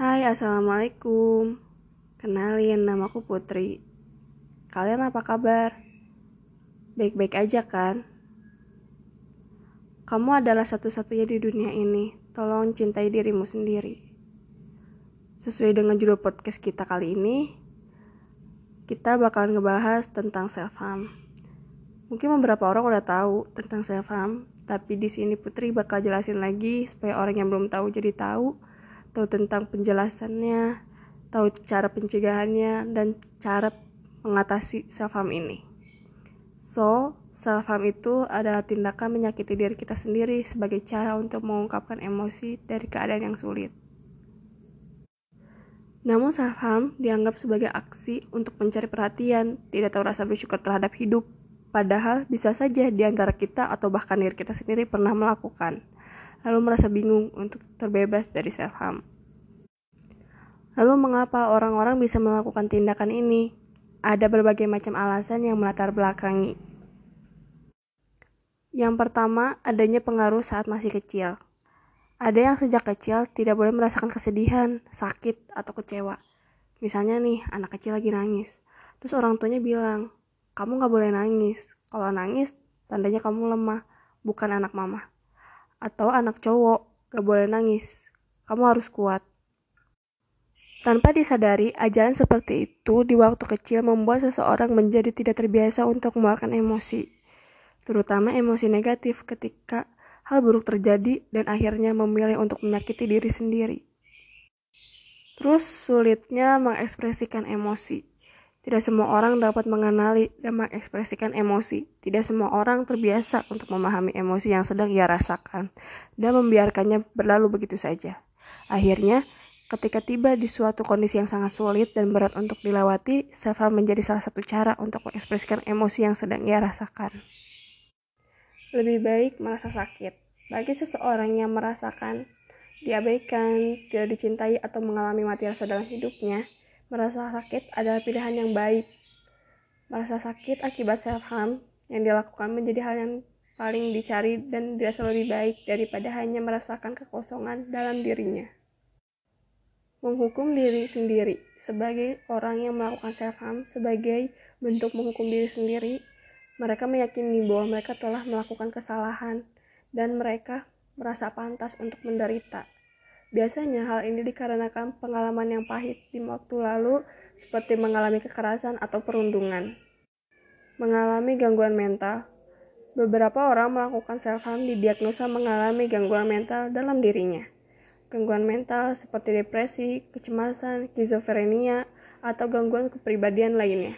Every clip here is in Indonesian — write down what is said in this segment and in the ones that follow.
Hai, Assalamualaikum. Kenalin, namaku Putri. Kalian apa kabar? Baik-baik aja kan? Kamu adalah satu-satunya di dunia ini. Tolong cintai dirimu sendiri. Sesuai dengan judul podcast kita kali ini, kita bakalan ngebahas tentang self harm. Mungkin beberapa orang udah tahu tentang self harm, tapi di sini Putri bakal jelasin lagi supaya orang yang belum tahu jadi tahu tahu tentang penjelasannya, tahu cara pencegahannya, dan cara mengatasi self-harm ini. So, self-harm itu adalah tindakan menyakiti diri kita sendiri sebagai cara untuk mengungkapkan emosi dari keadaan yang sulit. Namun self-harm dianggap sebagai aksi untuk mencari perhatian, tidak tahu rasa bersyukur terhadap hidup, padahal bisa saja di antara kita atau bahkan diri kita sendiri pernah melakukan lalu merasa bingung untuk terbebas dari self-harm. Lalu mengapa orang-orang bisa melakukan tindakan ini? Ada berbagai macam alasan yang melatar belakangi. Yang pertama, adanya pengaruh saat masih kecil. Ada yang sejak kecil tidak boleh merasakan kesedihan, sakit, atau kecewa. Misalnya nih, anak kecil lagi nangis. Terus orang tuanya bilang, kamu gak boleh nangis. Kalau nangis, tandanya kamu lemah, bukan anak mama atau anak cowok gak boleh nangis. Kamu harus kuat. Tanpa disadari, ajaran seperti itu di waktu kecil membuat seseorang menjadi tidak terbiasa untuk mengeluarkan emosi, terutama emosi negatif ketika hal buruk terjadi dan akhirnya memilih untuk menyakiti diri sendiri. Terus sulitnya mengekspresikan emosi. Tidak semua orang dapat mengenali dan mengekspresikan emosi. Tidak semua orang terbiasa untuk memahami emosi yang sedang ia rasakan dan membiarkannya berlalu begitu saja. Akhirnya, ketika tiba di suatu kondisi yang sangat sulit dan berat untuk dilewati, self menjadi salah satu cara untuk mengekspresikan emosi yang sedang ia rasakan. Lebih baik merasa sakit. Bagi seseorang yang merasakan diabaikan, tidak dicintai, atau mengalami mati rasa dalam hidupnya, Merasa sakit adalah pilihan yang baik. Merasa sakit akibat self-harm yang dilakukan menjadi hal yang paling dicari dan dirasa lebih baik daripada hanya merasakan kekosongan dalam dirinya. Menghukum diri sendiri sebagai orang yang melakukan self-harm sebagai bentuk menghukum diri sendiri, mereka meyakini bahwa mereka telah melakukan kesalahan dan mereka merasa pantas untuk menderita. Biasanya hal ini dikarenakan pengalaman yang pahit di waktu lalu seperti mengalami kekerasan atau perundungan. Mengalami gangguan mental, beberapa orang melakukan self-harm didiagnosa mengalami gangguan mental dalam dirinya. Gangguan mental seperti depresi, kecemasan, skizofrenia, atau gangguan kepribadian lainnya.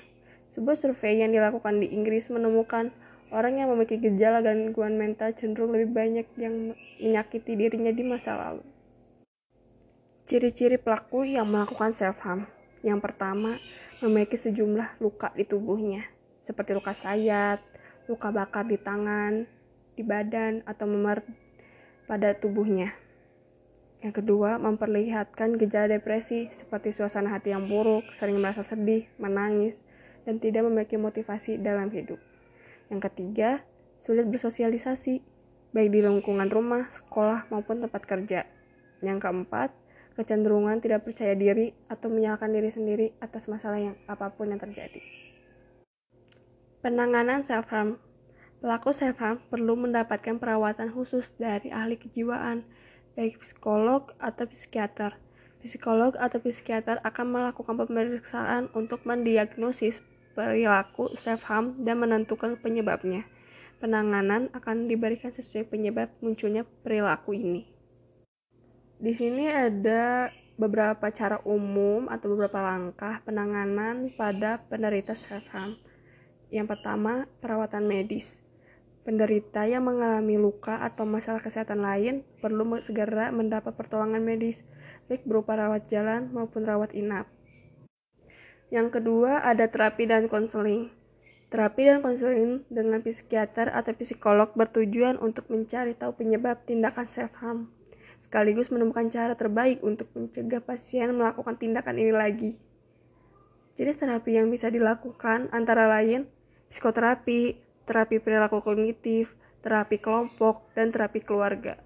Sebuah survei yang dilakukan di Inggris menemukan orang yang memiliki gejala gangguan mental cenderung lebih banyak yang menyakiti dirinya di masa lalu. Ciri-ciri pelaku yang melakukan self-harm. Yang pertama, memiliki sejumlah luka di tubuhnya, seperti luka sayat, luka bakar di tangan, di badan, atau memar pada tubuhnya. Yang kedua, memperlihatkan gejala depresi seperti suasana hati yang buruk, sering merasa sedih, menangis, dan tidak memiliki motivasi dalam hidup. Yang ketiga, sulit bersosialisasi, baik di lingkungan rumah, sekolah, maupun tempat kerja. Yang keempat, kecenderungan tidak percaya diri atau menyalahkan diri sendiri atas masalah yang apa pun yang terjadi. Penanganan self-harm Pelaku self-harm perlu mendapatkan perawatan khusus dari ahli kejiwaan, baik psikolog atau psikiater. Psikolog atau psikiater akan melakukan pemeriksaan untuk mendiagnosis perilaku self-harm dan menentukan penyebabnya. Penanganan akan diberikan sesuai penyebab munculnya perilaku ini. Di sini ada beberapa cara umum atau beberapa langkah penanganan pada penderita self-harm. Yang pertama, perawatan medis. Penderita yang mengalami luka atau masalah kesehatan lain perlu segera mendapat pertolongan medis, baik berupa rawat jalan maupun rawat inap. Yang kedua, ada terapi dan konseling. Terapi dan konseling dengan psikiater atau psikolog bertujuan untuk mencari tahu penyebab tindakan self-harm sekaligus menemukan cara terbaik untuk mencegah pasien melakukan tindakan ini lagi. Jenis terapi yang bisa dilakukan antara lain psikoterapi, terapi perilaku kognitif, terapi kelompok, dan terapi keluarga.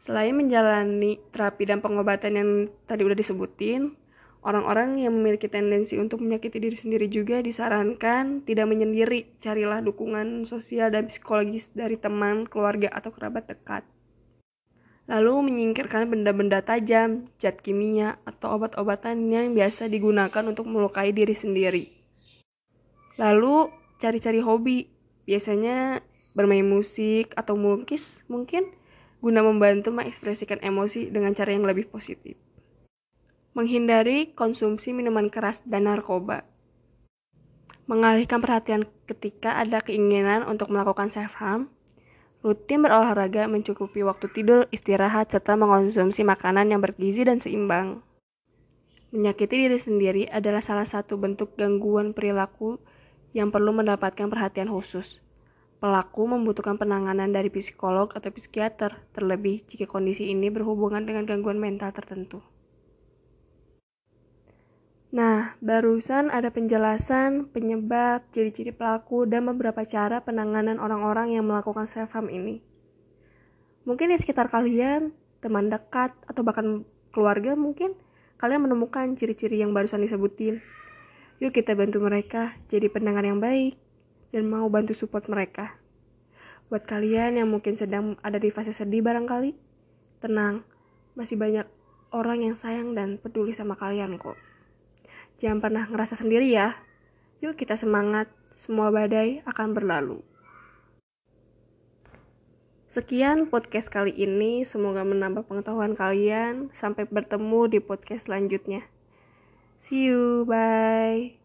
Selain menjalani terapi dan pengobatan yang tadi udah disebutin, orang-orang yang memiliki tendensi untuk menyakiti diri sendiri juga disarankan tidak menyendiri, carilah dukungan sosial dan psikologis dari teman, keluarga, atau kerabat dekat. Lalu menyingkirkan benda-benda tajam, zat kimia, atau obat-obatan yang biasa digunakan untuk melukai diri sendiri. Lalu cari-cari hobi, biasanya bermain musik atau melukis mungkin guna membantu mengekspresikan emosi dengan cara yang lebih positif. Menghindari konsumsi minuman keras dan narkoba. Mengalihkan perhatian ketika ada keinginan untuk melakukan self-harm. Rutin berolahraga mencukupi waktu tidur, istirahat, serta mengonsumsi makanan yang bergizi dan seimbang. Menyakiti diri sendiri adalah salah satu bentuk gangguan perilaku yang perlu mendapatkan perhatian khusus. Pelaku membutuhkan penanganan dari psikolog atau psikiater, terlebih jika kondisi ini berhubungan dengan gangguan mental tertentu. Nah, barusan ada penjelasan penyebab, ciri-ciri pelaku, dan beberapa cara penanganan orang-orang yang melakukan self-harm ini. Mungkin di sekitar kalian, teman dekat, atau bahkan keluarga mungkin, kalian menemukan ciri-ciri yang barusan disebutin. Yuk kita bantu mereka jadi pendengar yang baik dan mau bantu support mereka. Buat kalian yang mungkin sedang ada di fase sedih barangkali, tenang, masih banyak orang yang sayang dan peduli sama kalian kok. Jangan pernah ngerasa sendiri ya. Yuk kita semangat, semua badai akan berlalu. Sekian podcast kali ini, semoga menambah pengetahuan kalian. Sampai bertemu di podcast selanjutnya. See you, bye.